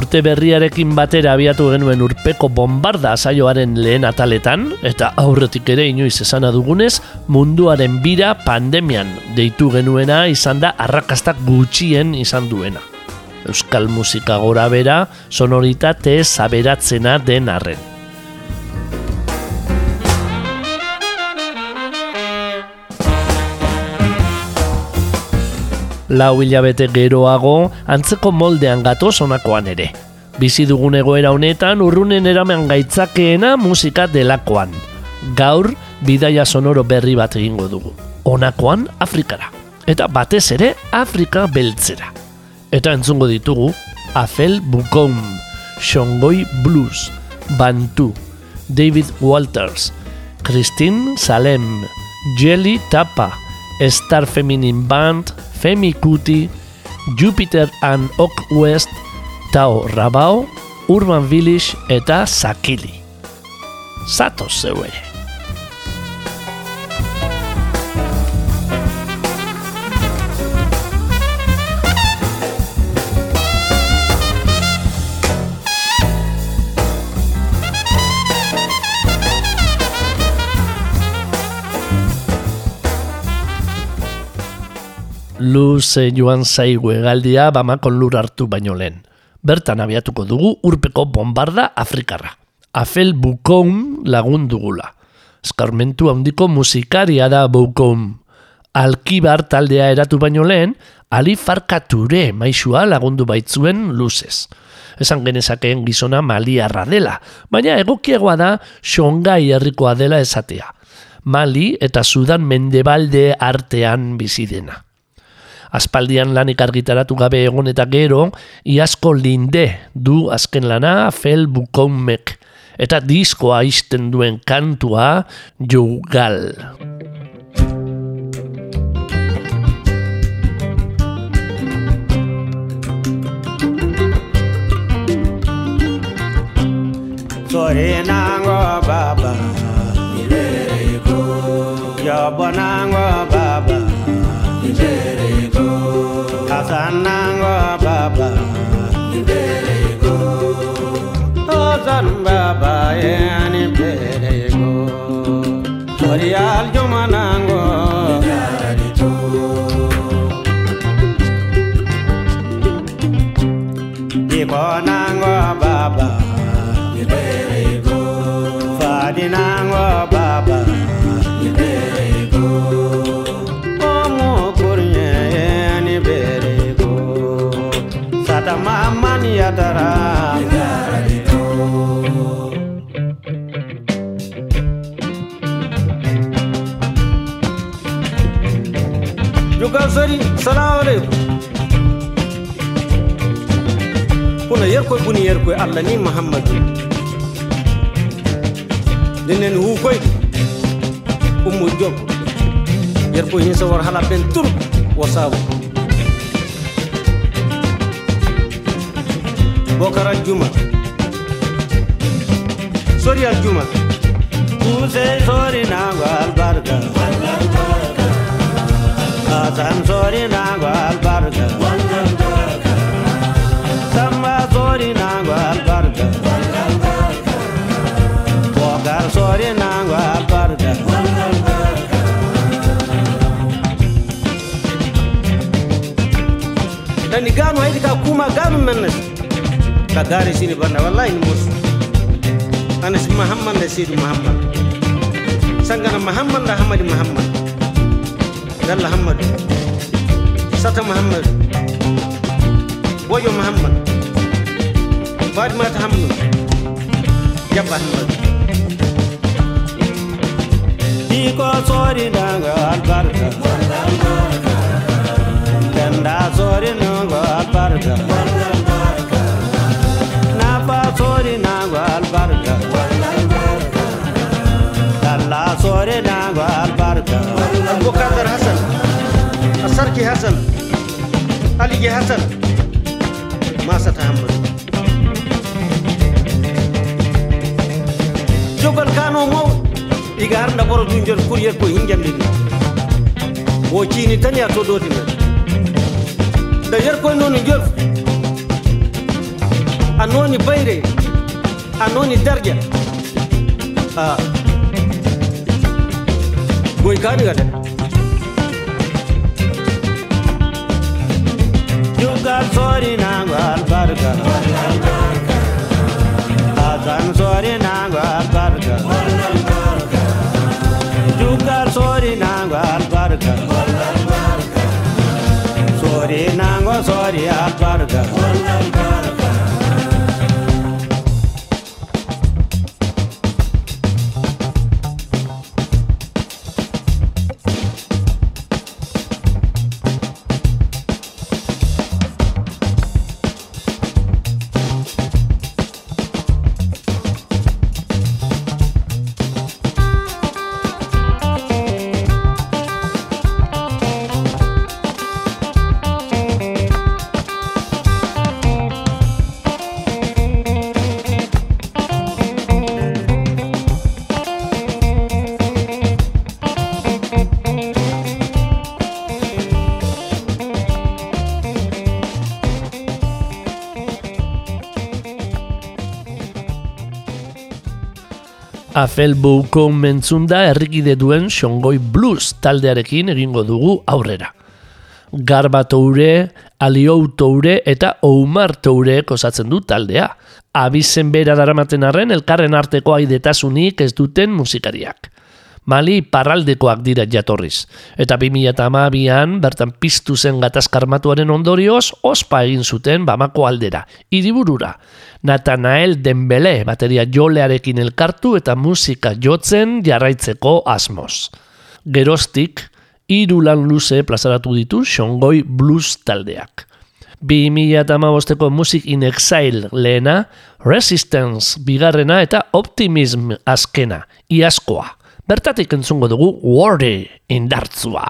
Urte berriarekin batera abiatu genuen urpeko bombarda saioaren lehen ataletan, eta aurretik ere inoiz esana dugunez, munduaren bira pandemian deitu genuena izan da arrakastak gutxien izan duena. Euskal musika gora bera, sonoritate zaberatzena den arren. Lau hilabete geroago antzeko moldean gato sonakoan ere. Bizi dugun egoera honetan urrunen eramen gaitzakeena musika delakoan. Gaur bidaia sonoro berri bat egingo dugu. Honakoan Afrikara. Eta batez ere Afrika beltzera. Eta entzungo ditugu Afel Bukom, Shongoi Blues, Bantu, David Walters, Christine Salem, Jelly Tapa, Star Feminine Band, Femi Kuti, Jupiter and Oak West, Tao Rabao, Urban Village eta Sakili. Zatoz zeu ere. Luze joan zaigu egaldia bamakon lur hartu baino lehen. Bertan abiatuko dugu urpeko bombarda Afrikarra. Afel Bukoum lagun dugula. Eskarmentu handiko musikaria da Bukoum. Alkibar taldea eratu baino lehen, Ali Farkature maisua lagundu baitzuen luzez. Esan genezakeen gizona maliarra dela, baina egokiegoa da xongai herrikoa dela esatea. Mali eta Sudan mendebalde artean bizi dena aspaldian lanik argitaratu gabe egon eta gero, iasko linde du azken lana fel bukomek, eta diskoa izten duen kantua jugal. Sorenango baba, Yobonango baba, sanango baba. Ibere go ozan baba yani ibere go orial jumanango. Ibonango baba. Ibere go Fadinango baba. Ibere go Adama amani ya dara Negara itu Juga sari Salamu alaikum Allah ni Muhammad. Dinen hukoy jog. job Yerkwe hinsa war halapin tur Wasabu Bokara Juma Sori al Juma Kuse sori nango albarka Hasan sori nango albarka Samba sori nango albarka Bokar sori nango albarka dani gano haydi ka kuma gano mennes kadari sini bana walain mus anas Muhammad, de sidu mahamman sangana mahamman da hamadi mahamman dalla hamadu sata mahamman boyo Muhammad, bad mat hamnu jabban mat di ko sori daga albarka Dan da sori nanga albarka da hasan masa tahammul jogal kano maw iga harnda ɓoro dunjol courrier ko hinjande ni wo ciini tan ya to doti men d'ailleurs koye noon jol. A nooni bayre a nooni darja. A goy kaniga de zori nangu albarka azan zori nangu albarka jukar zori nangu albarka zori nangu zori albarka Afelbuko mentzunda errikide duen Xongoi Blues taldearekin egingo dugu aurrera. Garba toure, Aliou toure eta Oumar toure osatzen du taldea. Abizen bera daramaten arren elkarren arteko aidetasunik ez duten musikariak. Mali parraldekoak dira jatorriz. Eta 2008an bertan piztu zen gatazkarmatuaren ondorioz ospa egin zuten Bamako aldera, hiriburura. Natanael Dembele bateria jolearekin elkartu eta musika jotzen jarraitzeko asmoz. Gerostik, hiru lan luze plazaratu ditu Xongoi Blues taldeak. 2008ko Music in Exile lehena, Resistance bigarrena eta Optimism azkena, iaskoa. Bertatik entzungo dugu Wordy indartzua.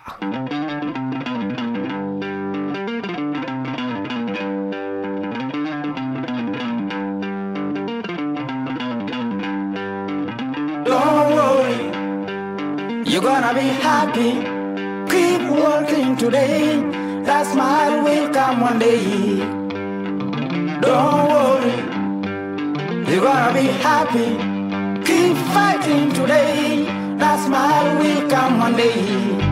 Don't worry, you're gonna be happy. Keep working today. That smile will come one day. Don't worry, you're gonna be happy. Keep fighting today. That smile will come one day.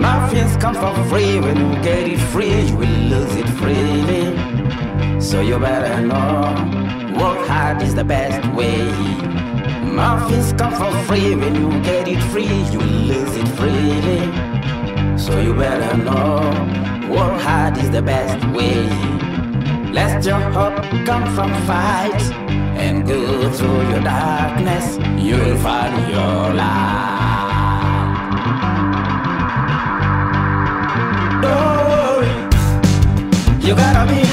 Muffins come for free. When you get it free, you will lose it freely. So you better know. Work hard is the best way. Muffins come for free. When you get it free, you will lose it freely. So you better know. Work hard is the best way. Let your hope come from fight and go through your darkness. You will find your light. Don't worry, you gotta be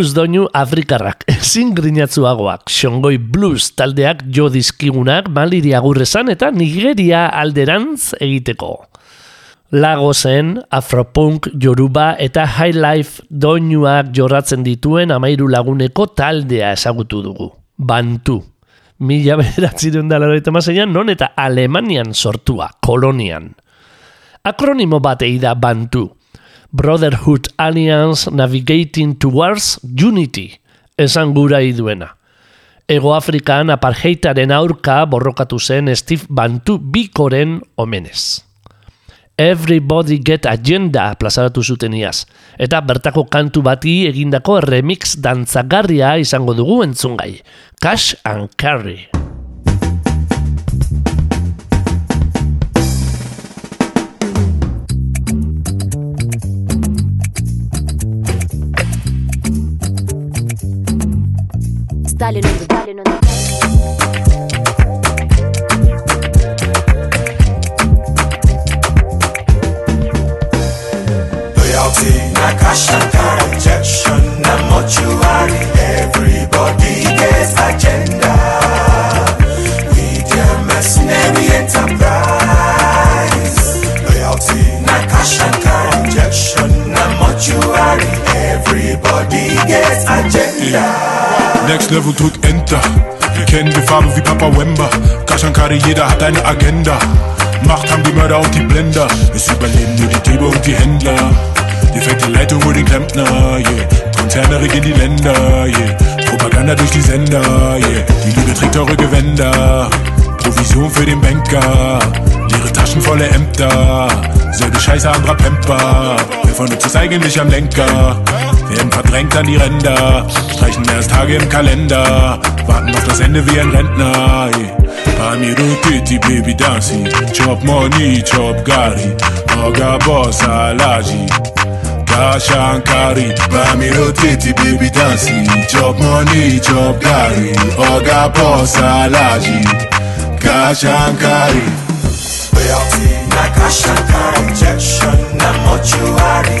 blues doinu afrikarrak, ezin grinatzuagoak, xongoi blues taldeak jo dizkigunak maliri agurrezan eta Nigeria alderantz egiteko. Lagozen, afropunk, yoruba eta highlife doinuak jorratzen dituen amairu laguneko taldea ezagutu dugu. Bantu. Mila beratzen da mazeian, non eta Alemanian sortua, kolonian. Akronimo bat da Bantu. Brotherhood Alliance Navigating Towards Unity, esan gura iduena. Ego Afrikan apartheitaren aurka borrokatu zen Steve Bantu bikoren omenez. Everybody Get Agenda plazaratu zuten iaz, eta bertako kantu bati egindako remix dantzagarria izango dugu entzungai. Cash and Carry. The Stalin on the Loyalty, na cash. Everybody gets agenda. With your mercenary enterprise. Loyalty, na cash na mortuary. Everybody gets agenda. Next Level drück Enter. Wir kennen die Farbe wie Papa Wemba. Kaschankari, jeder hat eine Agenda. Macht haben die Mörder und die Blender. Es überleben nur die Diebe und die Händler. Die fette Leitung und den Klempner, yeah. Konzerne regieren die Länder, yeah. Propaganda durch die Sender, yeah. Die Liebe trägt teure Gewänder. Provision für den Banker. Leere Taschen volle Ämter. Selbe Scheiße, anderer Pemper. Wer von uns ist eigentlich am Lenker? Werden verdrängt an die Ränder. Streichen erst Tage im Kalender. Warten auf das Ende wie ein Rentner. Yeah. Pamiro Titi, Baby Dancy. Chop Money, Chop Gari. Oga Boss, Alaji. Kashankari, Pamiro Titi, Baby Dancy. Chop Money, Chop Gari. Oga Boss, Alaji. Kashankari. Loyalty, na cash and car injection, na mortuary.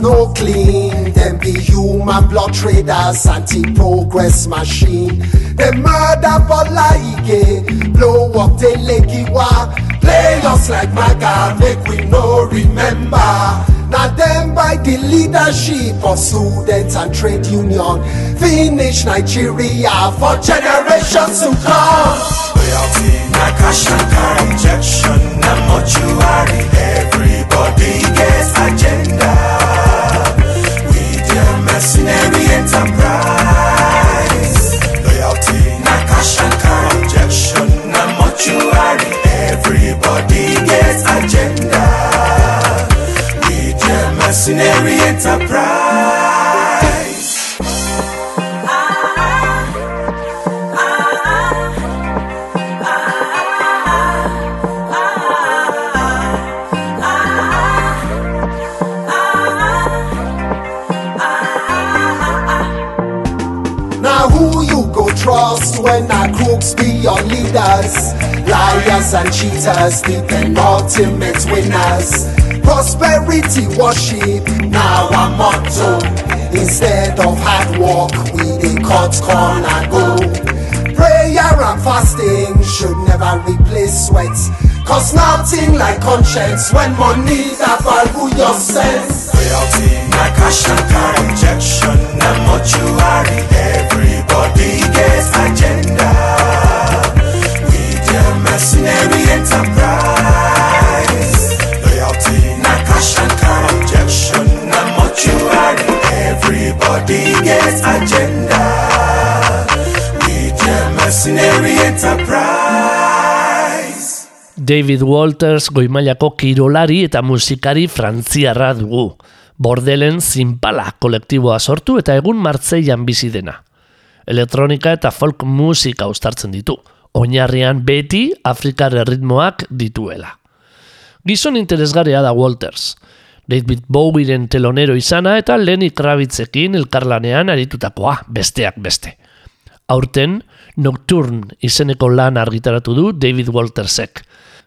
no clean. Them be human blood traders, anti-progress machine. They murder for like blow up the legiwa. Play us like maga, make we no remember. Now them by the leadership of students and trade union. Finish Nigeria for generations to come. Loyalty, na cash and car injection, na mortuary. Everybody gets agenda. Mercenary enterprise. Loyalty, na cash and car injection, na mortuary. Everybody gets agenda. With your mercenary enterprise. Your leaders? Liars and cheaters, the ultimate winners. Prosperity worship, now our motto. Instead of hard work, we dey cut corn and go. Prayer and fasting should never replace sweat. Cause nothing like conscience when money that value your sense. Loyalty, na cash and injection, na mortuary. Everybody gets agenda. Mercenary enterprise. Loyalty, na cash and car injection, na. Everybody gets agenda. With your mercenary enterprise. David Walters goimailako kirolari eta musikari frantziarra dugu. Bordelen zinpala kolektiboa sortu eta egun martzeian bizi dena. Elektronika eta folk musika uztartzen ditu oinarrian beti Afrikar erritmoak dituela. Gizon interesgarria da Walters. David Bowieren telonero izana eta Lenny Kravitzekin elkarlanean aritutakoa, besteak beste. Aurten, Nocturne izeneko lan argitaratu du David Waltersek.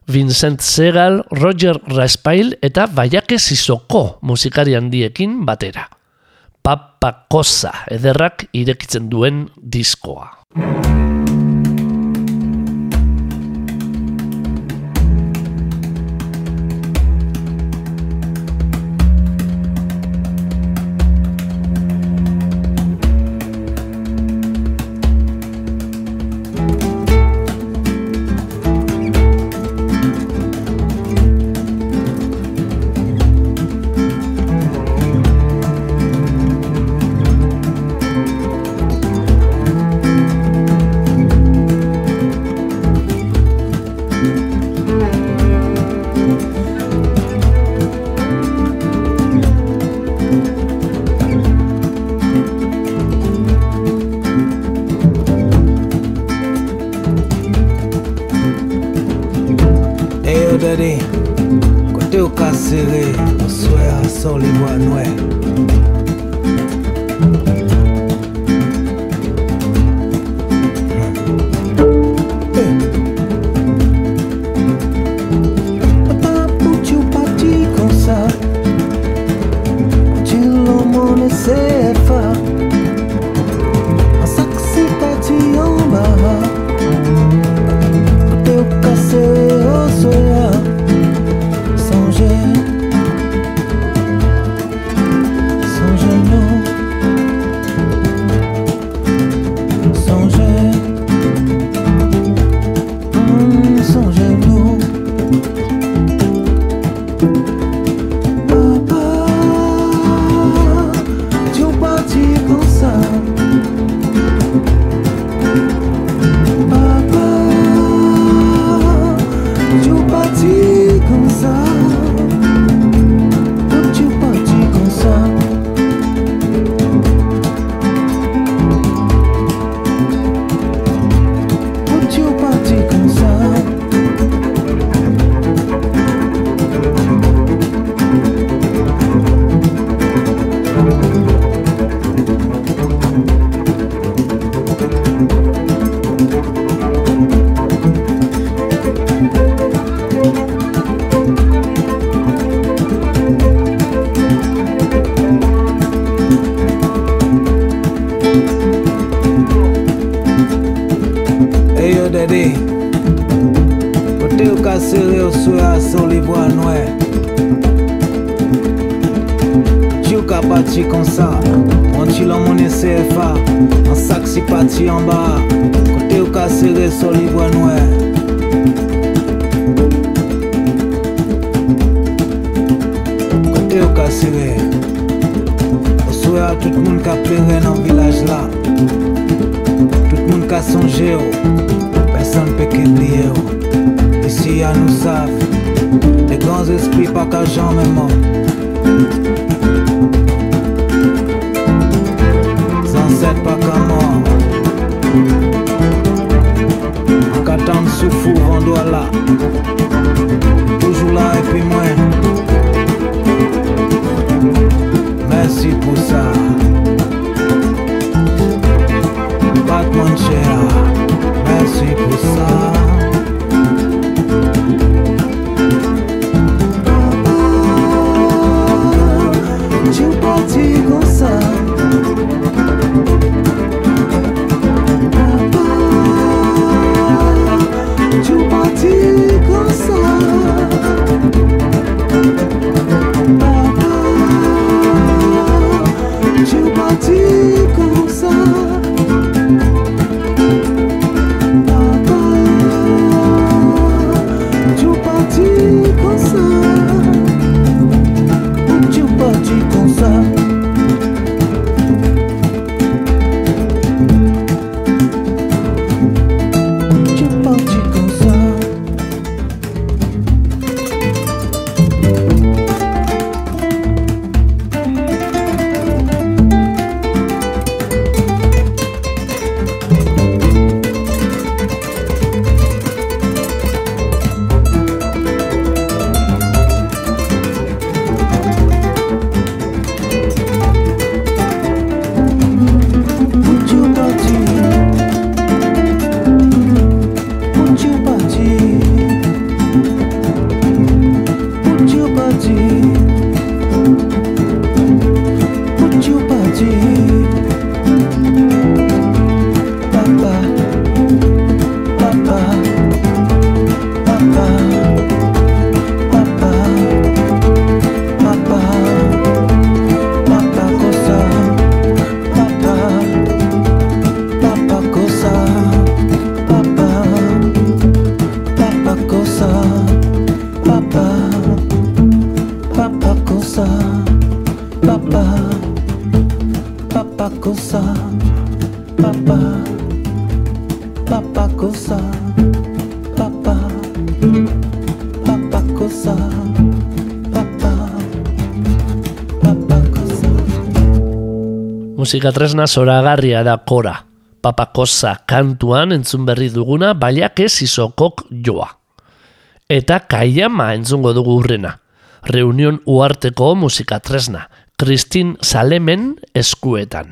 Vincent Segal, Roger Raspail eta Baiake Zizoko musikari handiekin batera. Papa Kosa ederrak irekitzen duen diskoa. songeu Pensando pequeno eu E se a não sabe De gonzo esse a cajão mesmo Musika tresna zoragarria da kora. Papakosa kantuan entzun berri duguna baiak ez izokok joa. Eta kaiama entzungo dugu urrena. Reunion uarteko musika tresna. Kristin Salemen eskuetan.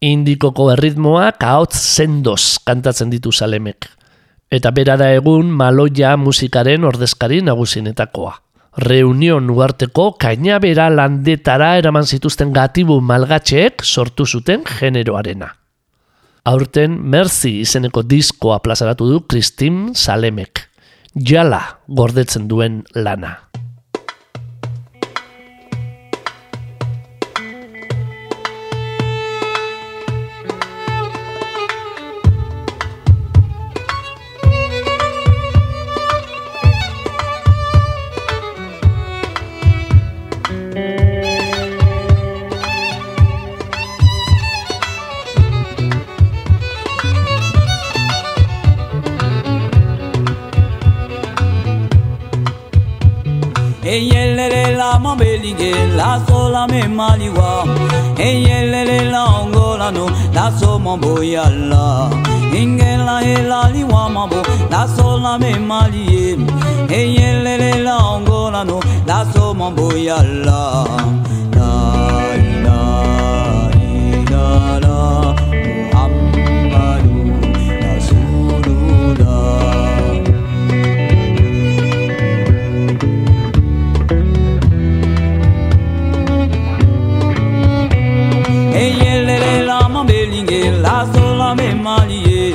Indikoko erritmoak ahotz sendoz kantatzen ditu Salemek. Eta bera da egun maloia musikaren ordezkari nagusinetakoa. Reunion uarteko kainabera landetara eraman zituzten gatibu malgatxeek sortu zuten generoarena. Aurten Merzi izeneko diskoa plazaratu du Kristin Salemek. Jala gordetzen duen lana. che la sola me maligua. E yelle le longola no la somo boyalla ingela e la liwa mabo la sola me malie. E yelle le longola no la somo boyalla la so la me malie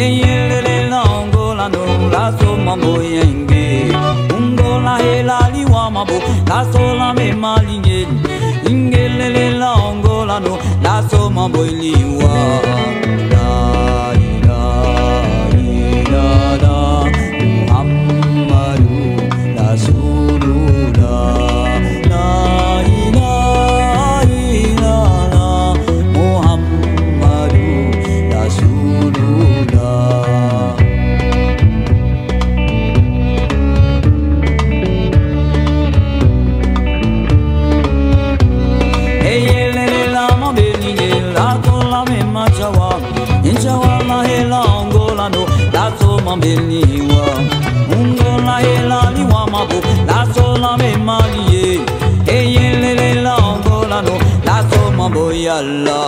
en yin le le long la no la so ma mo yen un go la he la li wa ma bo la so la me malie in ge le le long la no la so ma bo li wa elangolano lazomambelniwa mungola elaliwa mabo lazolamemalie eyelelelangolano lazomamboyala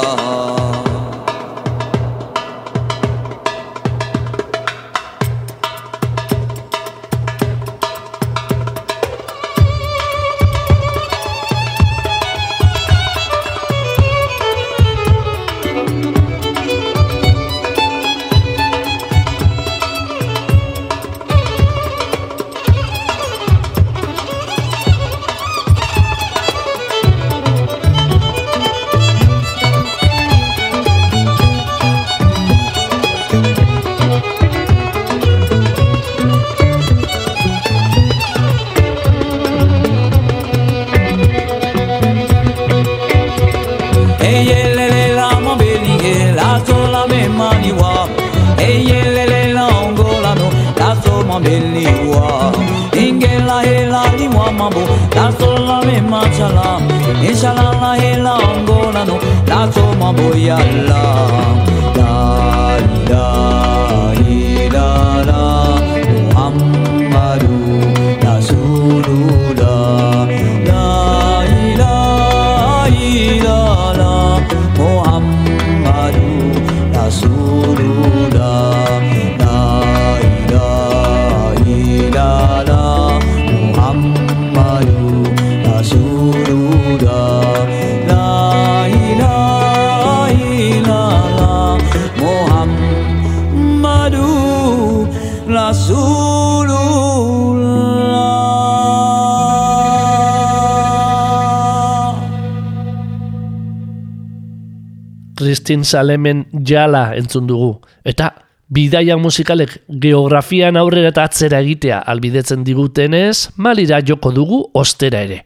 Kristin Salemen jala entzun dugu. Eta bidaia musikalek geografian aurrera eta atzera egitea albidetzen digutenez, malira joko dugu ostera ere.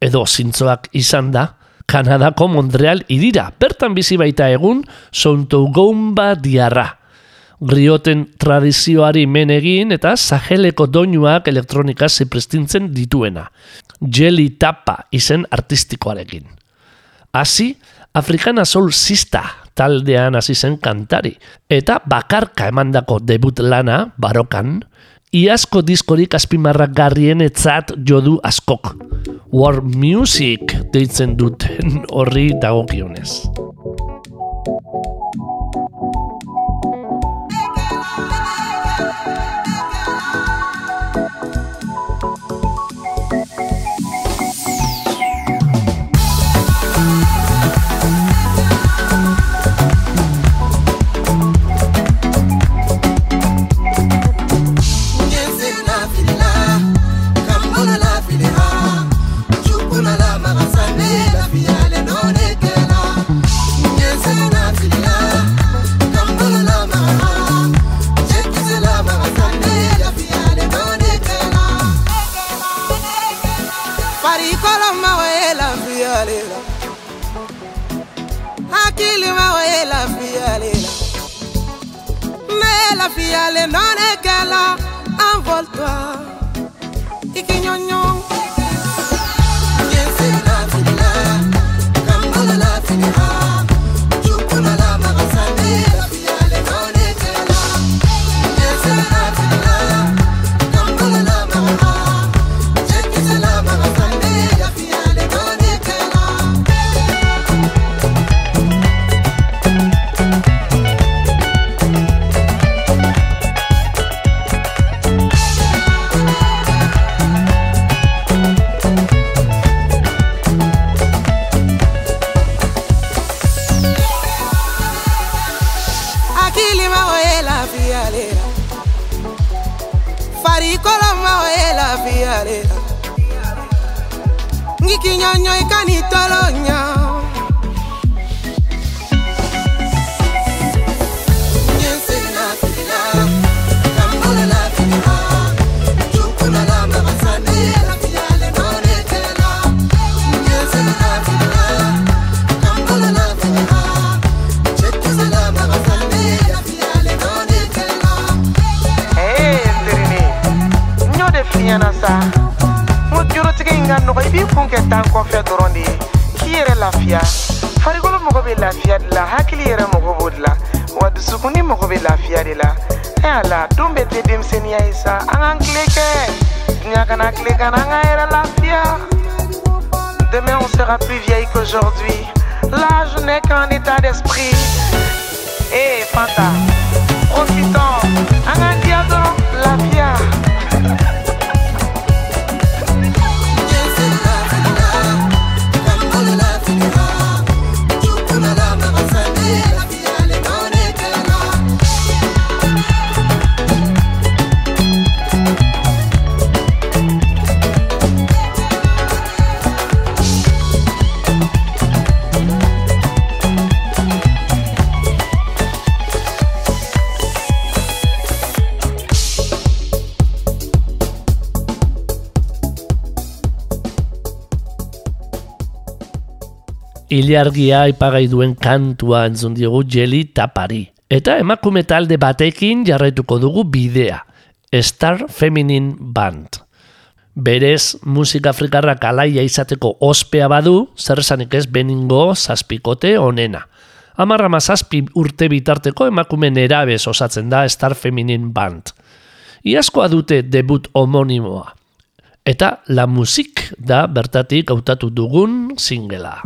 Edo zintzoak izan da, Kanadako Montreal irira, bertan bizi baita egun Sontougoumba diarra. Grioten tradizioari men egin eta saheleko doinuak elektronika zipristintzen dituena. Jelly Tapa izen artistikoarekin. Hasi, Afrikana Soul Sista taldean hasi zen kantari. Eta bakarka emandako debut lana, barokan, iazko diskorik azpimarrak garrien etzat jodu askok. War Music deitzen duten horri dagokionez. ye la fiyale la la fiyale non e che envole toi i ki ɲɔɲɔn Ilargia ipagai duen kantua entzun diogu jeli tapari. Eta emakume talde batekin jarraituko dugu bidea. Star Feminine Band. Berez, musika afrikarrak alaia izateko ospea badu, zer esanik ez beningo zazpikote onena. Amarrama zazpi urte bitarteko emakume nerabez osatzen da Star Feminine Band. Iazkoa dute debut homonimoa. Eta la musik da bertatik hautatu dugun singela.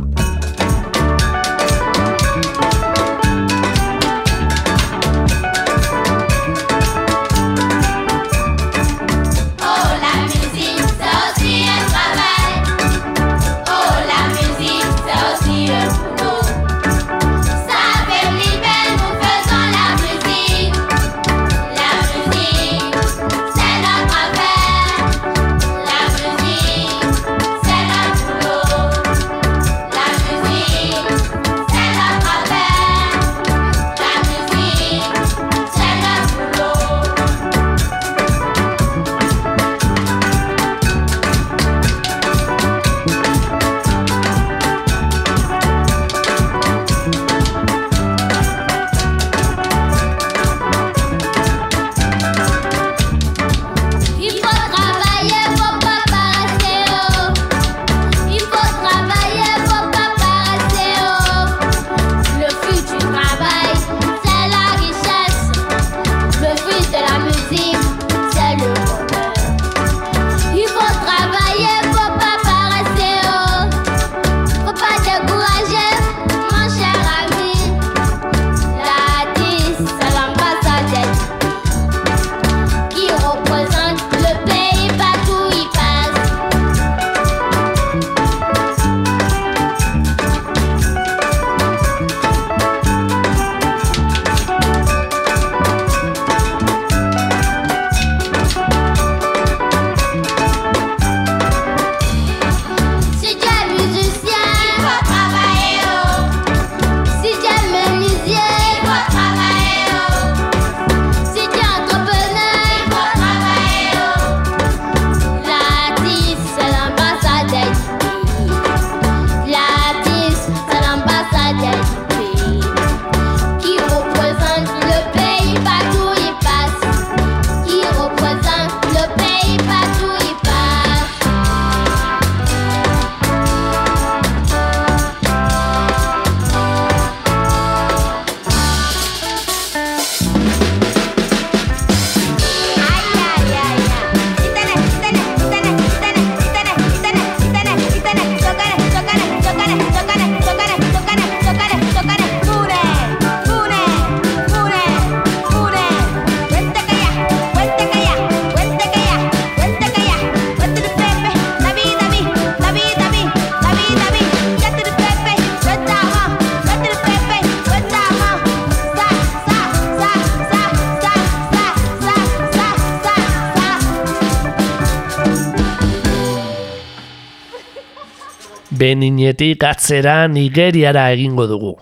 Beninetik atzera Nigeriara egingo dugu.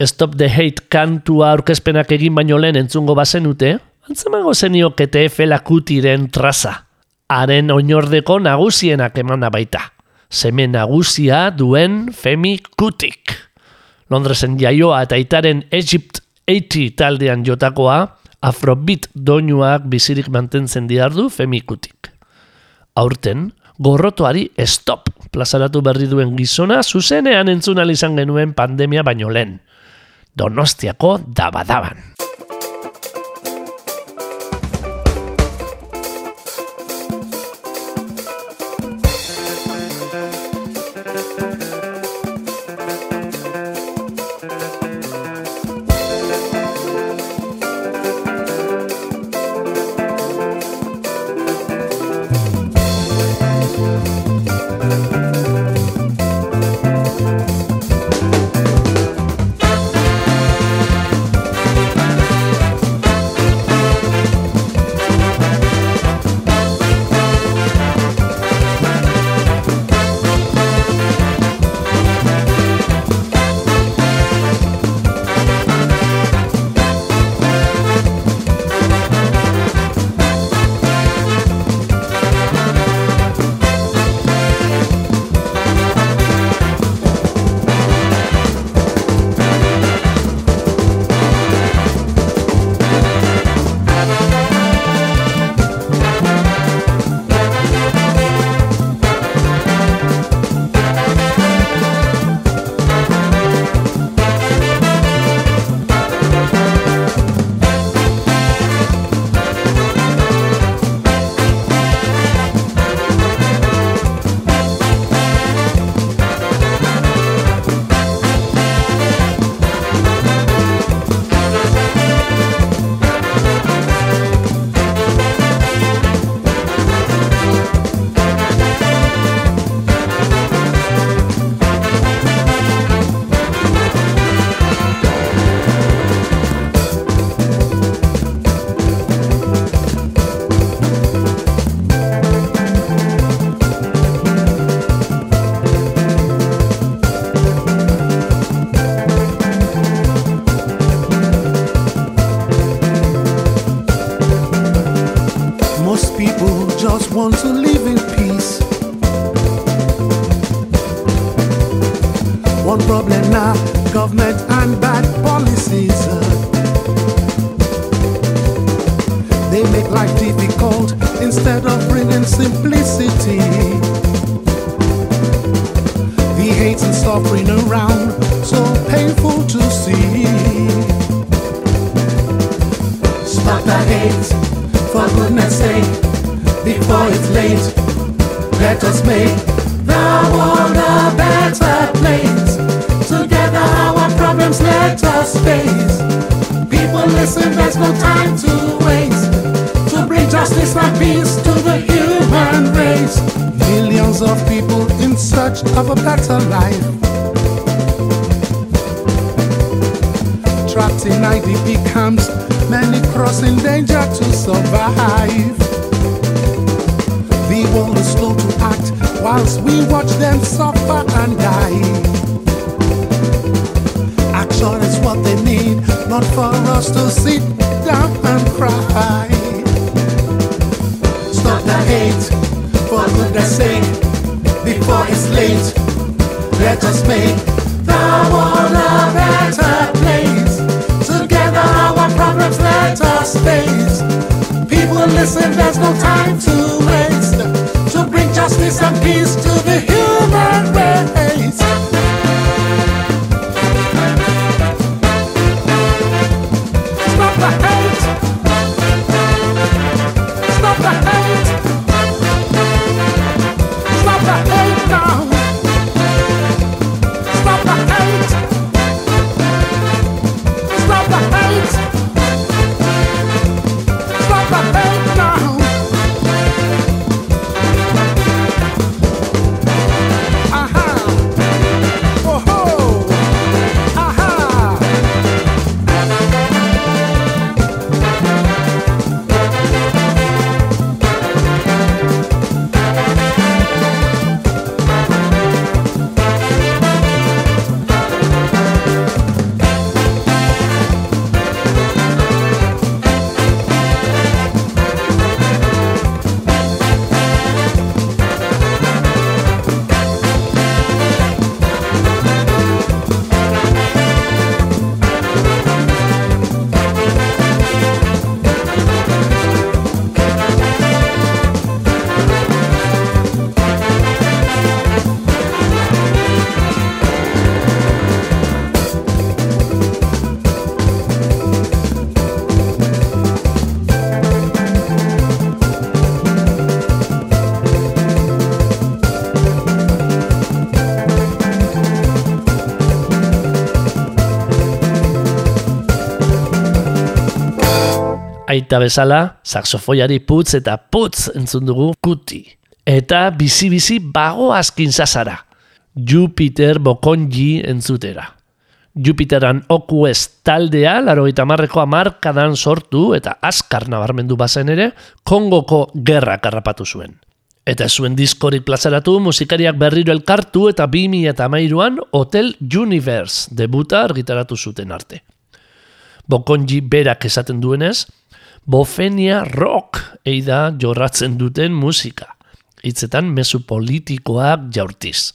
Stop the Hate kantua aurkezpenak egin baino lehen entzungo bazenute, antzemango zeniokete felakutiren traza. Haren oinordeko nagusienak emana baita. Seme nagusia duen Femi Kutik. Londresen jaioa eta itaren Egypt 80 taldean jotakoa, afrobeat doinuak bizirik mantentzen diardu Femi Kutik. Aurten, gorrotoari stop plazaratu berri duen gizona zuzenean entzun izan genuen pandemia baino lehen. Donostiako dabadaban. Simplicity. The hate and suffering around, so painful to see. Stop the hate, for goodness sake, before it's late. Let us make the world a better place. Together our problems let us face. People listen, there's no time of a better life. Trapped in IDP camps, many crossing danger to survive. The world is slow to act whilst we watch them suffer and die. Action is what they need, not for us to sit down and cry. Stop the hate, for goodness sake, before it's late. Let us make the world a better place. Together our problems let us face. People listen, there's no time to waste. To bring justice and peace to the human race. Aita bezala, saxofoiari putz eta putz entzun dugu kuti. Eta bizi-bizi bago azkin zazara. Jupiter Bokonji entzutera. Jupiteran oku ez taldea, laro eta marreko amarkadan sortu eta askar nabarmendu bazen ere, Kongoko gerra karrapatu zuen. Eta zuen diskorik plazaratu musikariak berriro elkartu eta 2000 eta mairuan Hotel Universe debuta argitaratu zuten arte. Bokonji berak esaten duenez, bofenia rock eida jorratzen duten musika. Hitzetan mezu politikoak jaurtiz.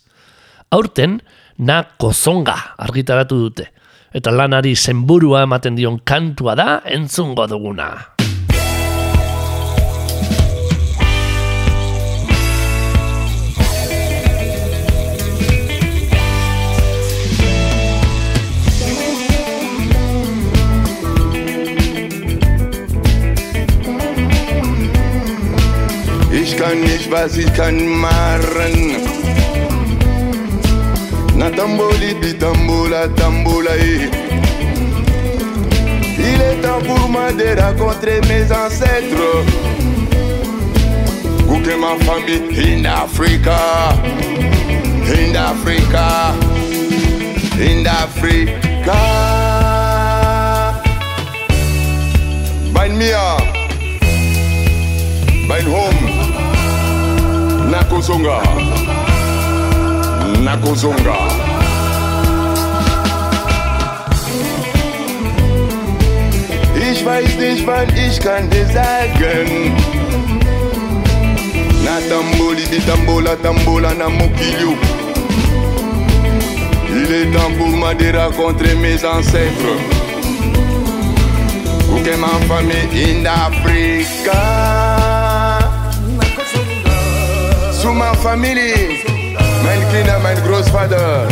Aurten, na kozonga argitaratu dute. Eta lanari zenburua ematen dion kantua da entzungo duguna. Was ich kann machen. Na tamboli di tambola, tambola, eh. Il est temps pour moi de rencontrer mes ancêtres. Goûter ma famille in Africa. In Africa. In Africa. Bind me up. Bind home. Nakuzonga. Nakuzonga. Ich weiß nicht, wann ich kann dir sagen. Na tamboli di tambola, na mokilio. Il est temps pour moi de rencontrer mes ancêtres. Pour que ma famille in Africa. Zu ma family, mein Kinder, mein Großvater.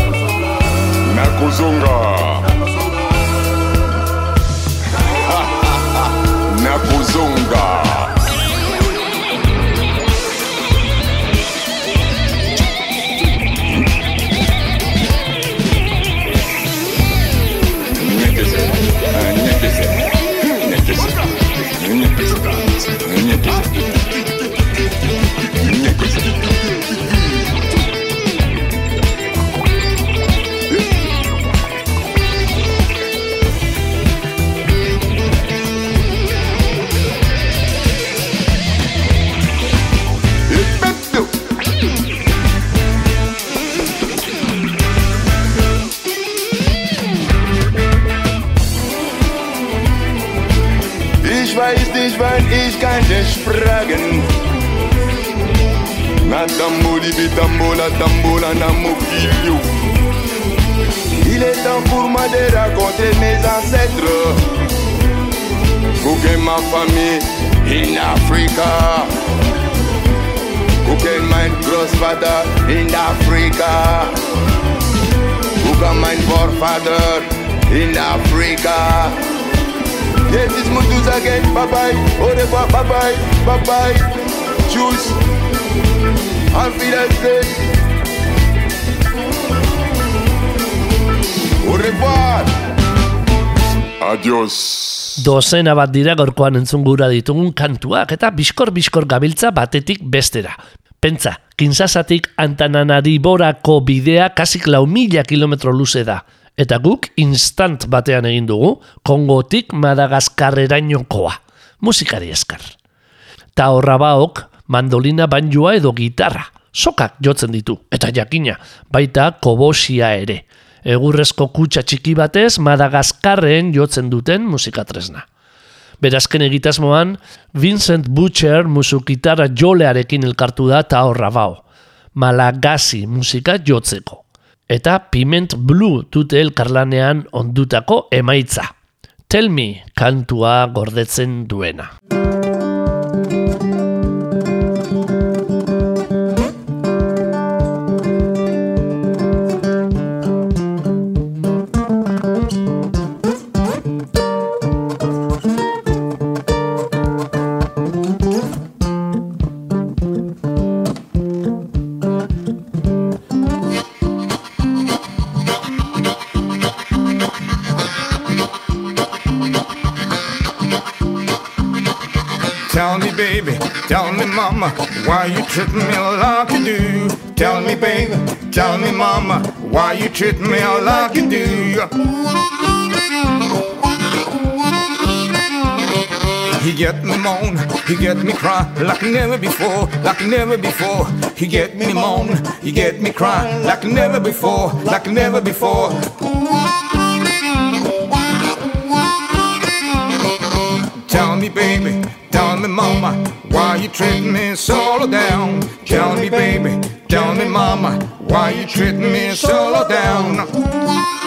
Nakuzunga. Nakuzunga. Dozena bat dira gorkoan entzun gura ditugun kantuak eta biskor-biskor gabiltza batetik bestera. Pentsa, kinsasatik antananari borako bidea kasik lau mila kilometro luze da. Eta guk instant batean egin dugu, Kongotik Madagaskarrerainokoa. Musikari eskar. Ta horra baok, mandolina banjua edo gitarra. Sokak jotzen ditu, eta jakina, baita kobosia ere. Egurrezko kutsa txiki batez Madagaskarren jotzen duten musikatresna. Berazken egitasmoan, Vincent Butcher musukitara jolearekin elkartu da ta horra bao. Malagasi musika jotzeko eta Piment Blue dute elkarlanean ondutako emaitza. Tell me kantua gordetzen duena. Tell me, mama, why you treat me like you do? Tell me, baby, tell me, mama, why you treat me like you do? He get me moan, he get me cry like never before, like never before. He get me moan, he get me cry like never before, like never before. Tell me, baby, me, mama, why you treat me so down? Tell me, baby, tell me, mama, why you treat me so down?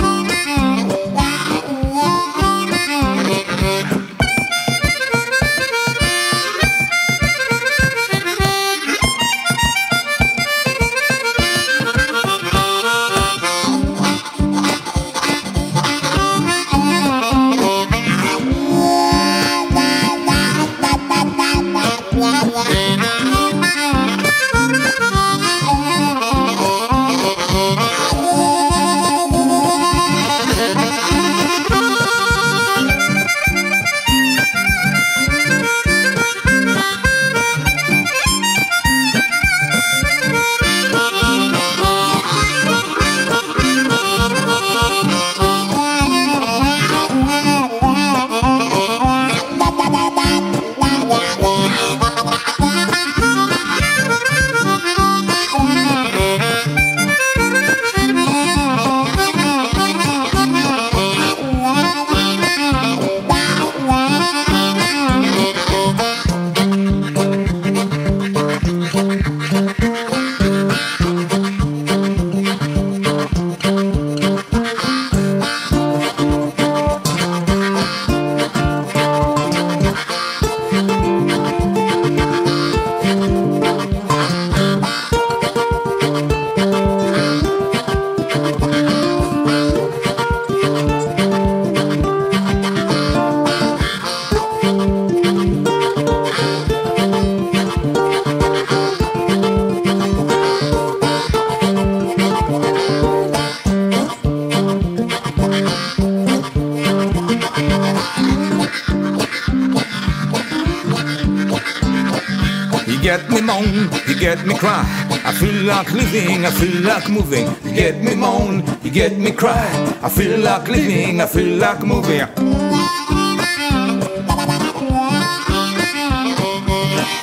Feel like living, I feel like moving. You get me moan, you get me cry. I feel like living, I feel like moving.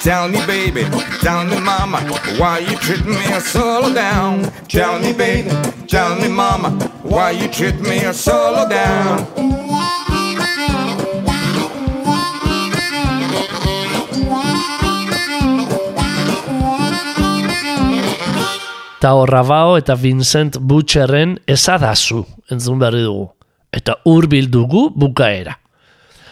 Tell me, baby, tell me, mama, why you treat me so down? Tell me, baby, tell me, mama, why you treat me so down? Eta Horrabao eta Vincent Butcherren ezadazu entzun berri dugu. Eta hurbil dugu bukaera.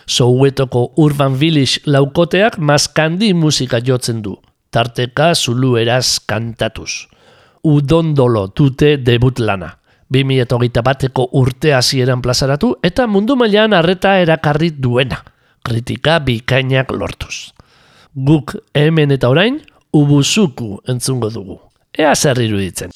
Souetoko Urban Village laukoteak maskandi musika jotzen du. Tarteka zulu eraz kantatuz. Udondolo tute debut lana. 2008 bateko urte hasieran plazaratu eta mundu mailan arreta erakarri duena. Kritika bikainak lortuz. Guk hemen eta orain, ubuzuku entzungo dugu. Ea zer iruditzen.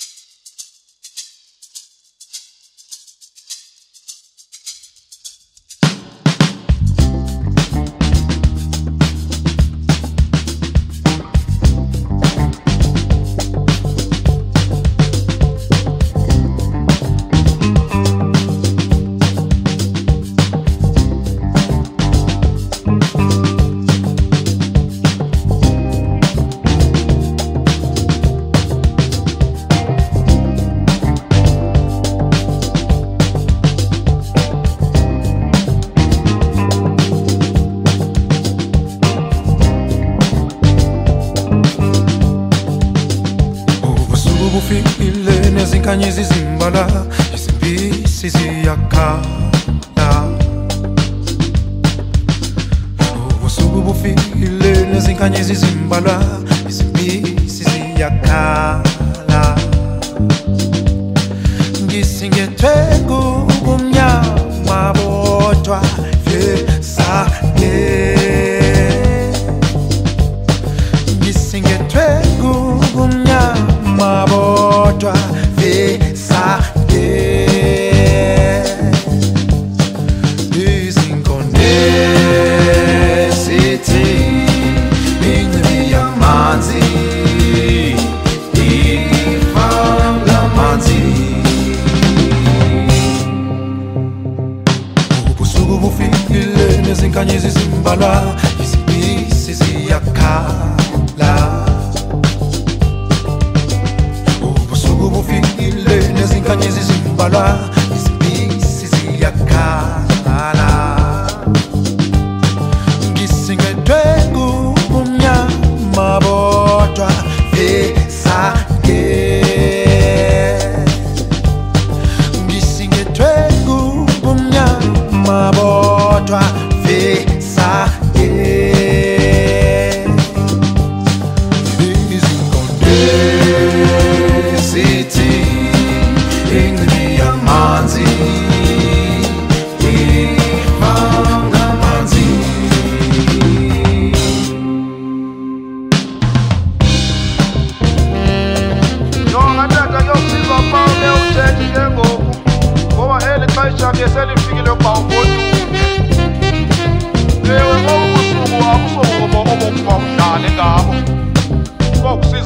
Zimbala izimpisi ziyakhala ubusuku bufile nezinkanyezi zimbala izimpisi ziyakhala ngisingethwe kubumnyama bodwa vyesaye ngisingethwe kubumnyama bodwa zimbalwa izibisi ziyakhala ubusuku bufikile nezinkanyezi zimbalwa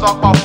off my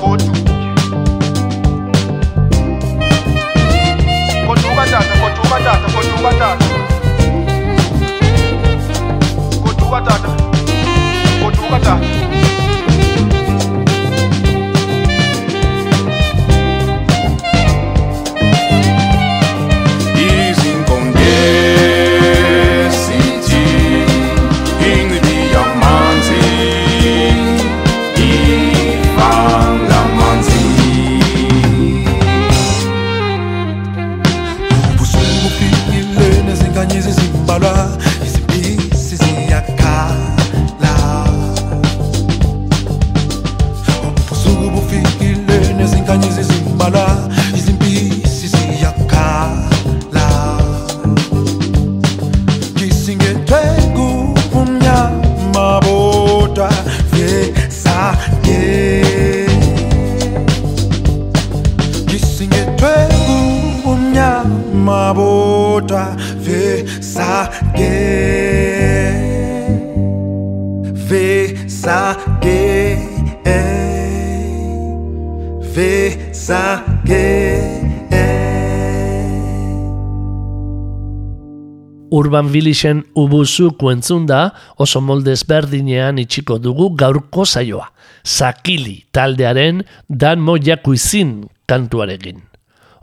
Urban Villagen ubuzu kuentzunda oso molde ezberdinean itxiko dugu gaurko saioa. Sakili taldearen Dan Mojakuizin kantuarekin.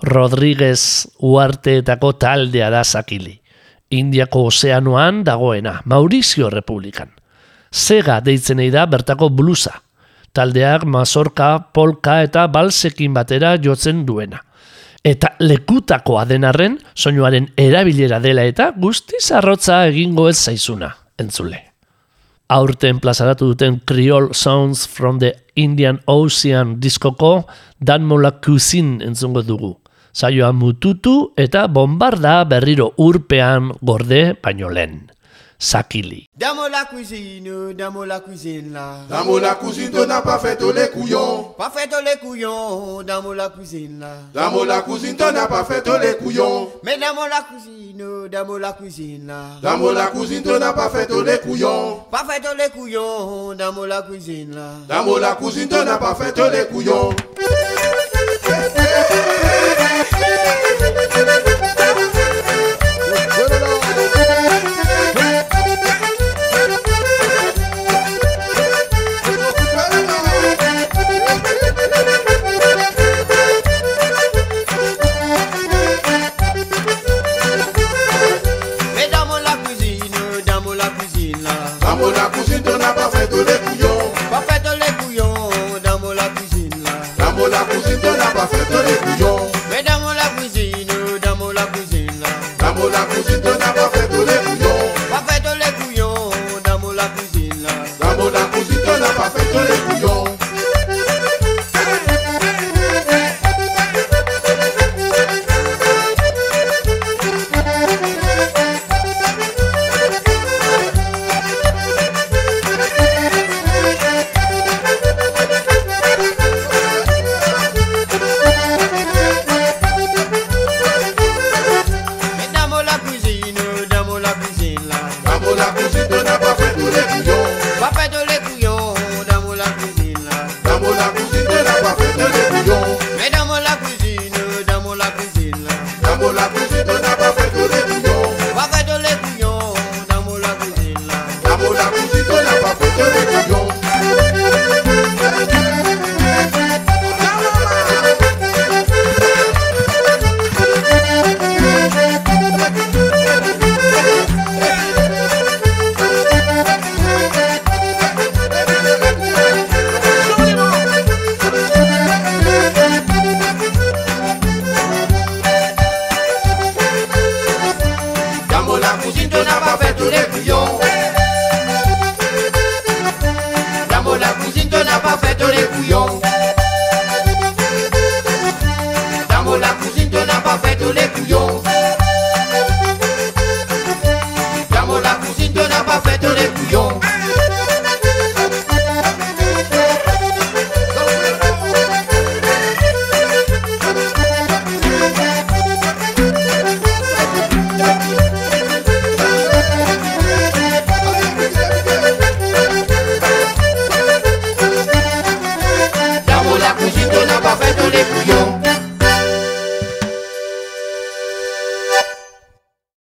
Rodriguez uarteetako taldea da Sakili. Indiako ozeanoan dagoena, Maurizio Republikan. Sega deitzen da bertako blusa. Taldeak mazorka, polka eta balsekin batera jotzen duena. Eta lekutakoa denarren, soinuaren erabilera dela eta guztiz arrotza egingo ez zaizuna, entzule. Aurten plazaratu duten Creole Sounds from the Indian Ocean diskoko Dan Molakuzin entzungo dugu. Saioa mututu eta bombarda berriro urpean gorde baino lehen. Sakili. Dans la cuisine, dans la cuisine là. Dans la cuisine, tu n'as pas fait tous les couillons. Pas fait tous les couillons dans la cuisine là. Dans la cuisine, tu n'as pas fait tous les couillons. Mais dans la cuisine, dans la cuisine là. Dans la cuisine, tu n'as pas fait tous les couillons. Pas fait tous les couillons dans la cuisine là. Dans la cuisine, tu n'as pas fait tous les couillons.